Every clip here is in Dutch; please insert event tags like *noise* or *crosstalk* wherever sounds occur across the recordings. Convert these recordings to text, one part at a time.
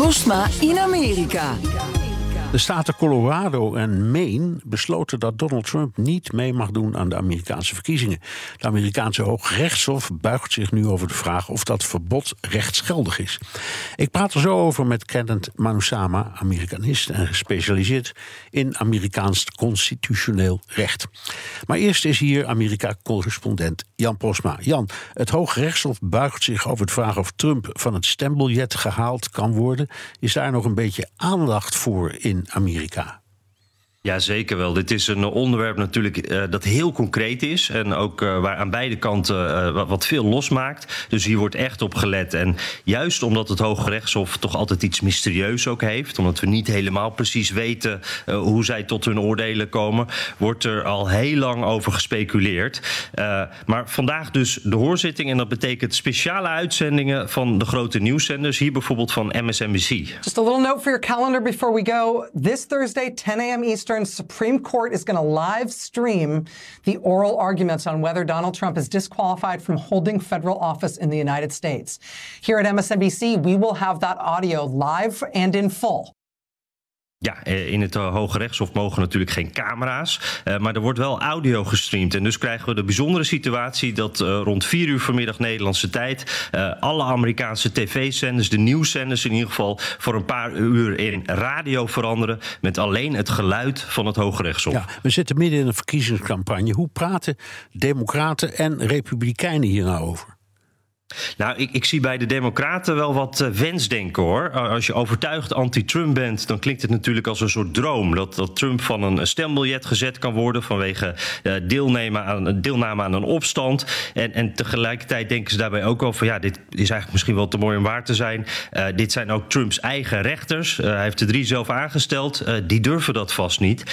Postma in Amerika. De staten Colorado en Maine besloten dat Donald Trump niet mee mag doen aan de Amerikaanse verkiezingen. De Amerikaanse Hooggerechtshof buigt zich nu over de vraag of dat verbod rechtsgeldig is. Ik praat er zo over met Kenneth Manusama, Amerikanist en gespecialiseerd in Amerikaans constitutioneel recht. Maar eerst is hier Amerika-correspondent Jan Posma. Jan, het Hooggerechtshof buigt zich over de vraag of Trump van het stembiljet gehaald kan worden. Is daar nog een beetje aandacht voor in Amerika. Ja, zeker wel. Dit is een onderwerp natuurlijk uh, dat heel concreet is. En ook uh, waar aan beide kanten uh, wat, wat, veel losmaakt. Dus hier wordt echt op gelet. En juist omdat het Hoge Rechtshof toch altijd iets mysterieus ook heeft. Omdat we niet helemaal precies weten hoe zij tot hun oordelen komen. Wordt er al heel lang over gespeculeerd. maar vandaag dus de hoorzitting. En dat betekent speciale uitzendingen van de grote nieuwszenders. Hier bijvoorbeeld van MSNBC. Just a little note for your calendar before we go. This Thursday, 10 a.m. Eastern. Eastern Supreme Court is going to live stream the oral arguments on whether Donald Trump is disqualified from holding federal office in the United States. Here at MSNBC, we will have that audio live and in full. Ja, eh, in het eh, Hoge Rechtshof mogen natuurlijk geen camera's. Eh, maar er wordt wel audio gestreamd. En dus krijgen we de bijzondere situatie dat rond 4 uur vanmiddag Nederlandse tijd. alle Amerikaanse tv-zenders, de nieuwszenders in ieder geval. voor een paar uur in radio veranderen. met alleen het geluid van het Hoge Rechtshof. Ja, we zitten midden in een verkiezingscampagne. Hoe praten Democraten en Republikeinen hier nou over? Nou, ik, ik, zie bij de Democraten wel wat uh, wensdenken hoor. Als je overtuigd anti-Trump bent, dan klinkt het natuurlijk als een soort droom. Dat, dat Trump van een stembiljet gezet kan worden vanwege uh, deelname, aan, deelname aan een opstand. En, en tegelijkertijd denken ze daarbij ook over: ja, dit is eigenlijk misschien wel te mooi om waar te zijn. Uh, dit zijn ook Trumps eigen rechters. hij heeft de drie zelf aangesteld. die durven dat vast niet.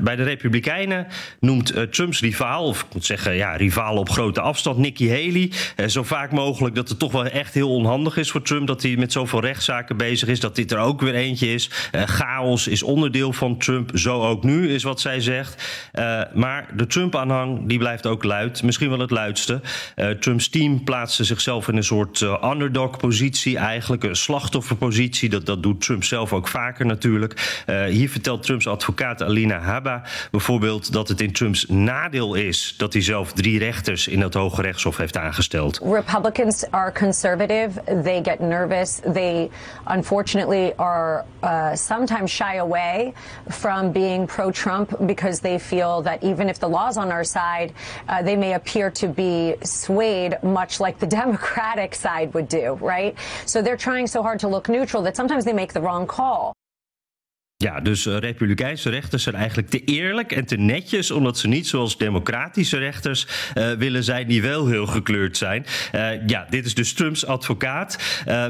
bij de Republikeinen noemt Trumps rivaal, of ik moet zeggen, ja, rivaal op grote afstand, Nikki Haley, zo vaak mogelijk mogelijk dat het toch wel echt heel onhandig is voor Trump dat hij met zoveel rechtszaken bezig is. Dat dit er ook weer eentje is. Uh, chaos is onderdeel van Trump. Zo ook nu is wat zij zegt. Uh, maar de Trump-aanhang die blijft ook luid. Misschien wel het luidste. Uh, Trumps team plaatste zichzelf in een soort underdog-positie. Eigenlijk een slachtofferpositie. Dat, dat doet Trump zelf ook vaker natuurlijk. hier vertelt Trumps advocaat Alina Habba bijvoorbeeld dat het in Trumps nadeel is dat hij zelf drie rechters in het Hoge Rechtshof heeft aangesteld. Republicans are conservative. They get nervous. They, unfortunately, are uh, sometimes shy away from being pro Trump because they feel that even if the law's on our side, uh, they may appear to be swayed, much like the *laughs* Democratic side would do, right? So they're trying so hard to look neutral that sometimes they make the wrong call. Ja, dus uh, republikeinse rechters zijn eigenlijk te eerlijk en te netjes, omdat ze niet zoals democratische rechters uh, willen zijn, die wel heel gekleurd zijn. Uh, ja, dit is dus Trumps advocaat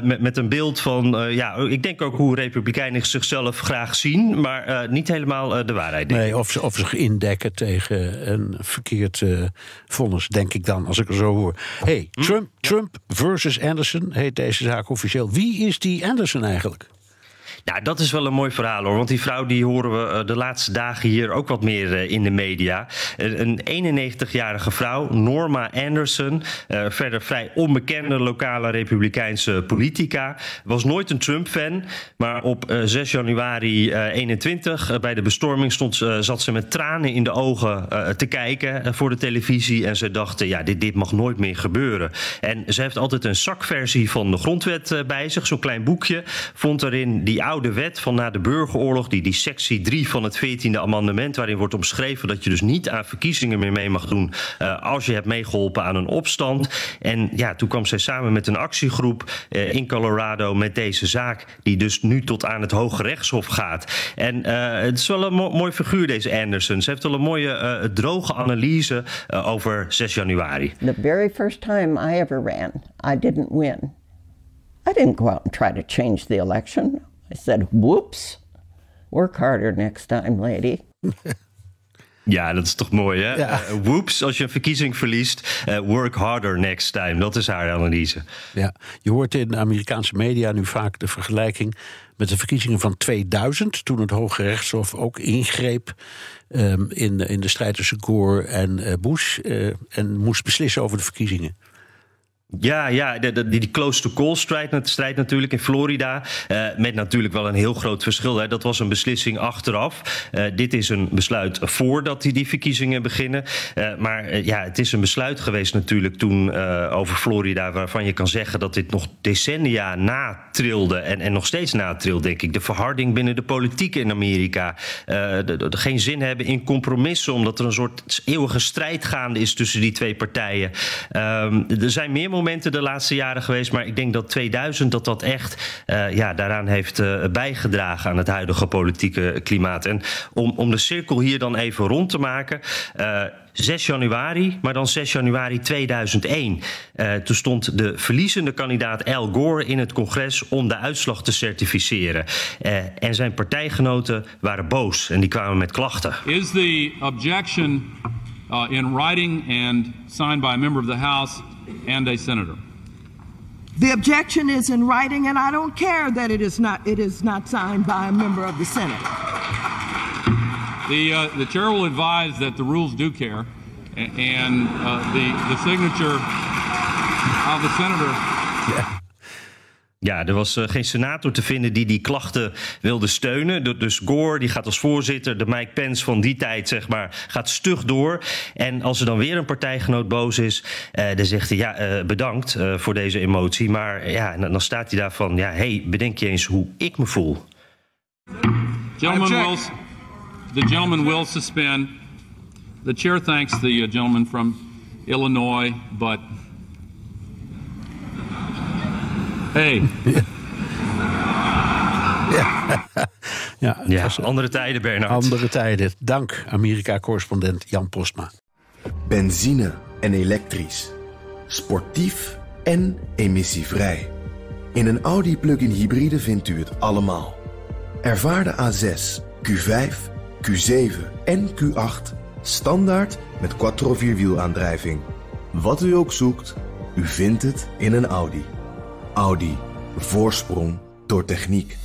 met, met een beeld van, ja, ik denk ook hoe republikeinen zichzelf graag zien, maar niet helemaal de waarheid. Nee, of ze, of zich indekken tegen een verkeerd vonnis, denk ik dan, als ik er zo hoor. hey, hm? Trump, Trump versus Anderson heet deze zaak officieel. Wie is die Anderson eigenlijk? Nou, dat is wel een mooi verhaal hoor. Want die vrouw die horen we eh, de laatste dagen hier ook wat meer eh, in de media. Een 91-jarige vrouw, Norma Anderson. Verder vrij onbekende lokale republikeinse politica. Was nooit een Trump-fan. Maar op 6 januari 21 bij de bestorming stond, zat ze met tranen in de ogen te kijken voor de televisie. En ze dachten, ja, dit, dit mag nooit meer gebeuren. En ze heeft altijd een zakversie van de grondwet bij zich. Zo'n klein boekje. Vond erin die oude wet van na de burgeroorlog, die, die sectie 3 van het 14e amendement, waarin wordt omschreven dat je dus niet aan verkiezingen meer mee mag doen uh, als je hebt meegeholpen aan een opstand. En ja, toen kwam zij samen met een actiegroep uh, in Colorado met deze zaak, die dus nu tot aan het Hoge Rechtshof gaat. En uh, het is wel een mo mooi figuur, deze Anderson. Ze heeft wel een mooie droge analyse over 6 januari. The very first time I ever ran, I didn't win. I didn't go out and try to change the election. I said, whoops, work harder next time, lady. *laughs* Ja, dat is toch mooi, hè? Ja. Uh, whoops, als je een verkiezing verliest, uh, work harder next time. Dat is haar analyse. Ja, je hoort in de Amerikaanse media nu vaak de vergelijking met de verkiezingen van 2000, toen het Hoge Rechtshof ook ingreep um, in, in de strijd tussen Gore en uh, Bush en moest beslissen over de verkiezingen. Ja, ja die, die close-to-call strijd, strijd, natuurlijk in Florida. Uh, met natuurlijk wel een heel groot verschil. Hè. Dat was een beslissing achteraf. Uh, dit is een besluit voordat die, die verkiezingen beginnen. Uh, maar ja, het is een besluit geweest natuurlijk toen over Florida... waarvan je kan zeggen dat dit nog decennia natrilde. En, en nog steeds natrilt, denk ik. De verharding binnen de politiek in Amerika. De, de, de, geen zin hebben in compromissen... omdat er een soort eeuwige strijd gaande is tussen die twee partijen. Ehm, er zijn meer momenten de laatste jaren geweest. Maar ik denk dat 2000 dat dat echt uh, ja, daaraan heeft uh, bijgedragen aan het huidige politieke klimaat. En om, om de cirkel hier dan even rond te maken. Uh, 6 januari, maar dan 6 januari 2001. Uh, toen stond de verliezende kandidaat Al Gore in het congres om de uitslag te certificeren. En zijn partijgenoten waren boos en die kwamen met klachten. Is the objection uh, in writing and signed by a member of the House and a senator. The objection is in writing, and I don't care that it is not it is not signed by a member of the Senate. The uh, the chair will advise that the rules do care, and uh, the the signature of the senator. Yeah. Ja, er was uh, geen senator te vinden die die klachten wilde steunen. Dus Gore, die gaat als voorzitter, de Mike Pence van die tijd, zeg maar, gaat stug door. En als er dan weer een partijgenoot boos is, uh, dan zegt hij, ja, uh, bedankt voor deze emotie. Maar ja, dan staat hij daar van, ja, hey, bedenk je eens hoe ik me voel. The gentleman will suspend. The chair thanks the gentleman from Illinois, but Hey. *laughs* Ja, ja, ja andere tijden, Bernard. Andere tijden. Dank, Amerika-correspondent Jan Postma. Benzine en elektrisch. Sportief en emissievrij. In een Audi plug-in hybride vindt u het allemaal. Ervaar de A6, Q5, Q7 en Q8 standaard met quattro vierwielaandrijving. Wat u ook zoekt, u vindt het in een Audi. Audi. Voorsprong door techniek.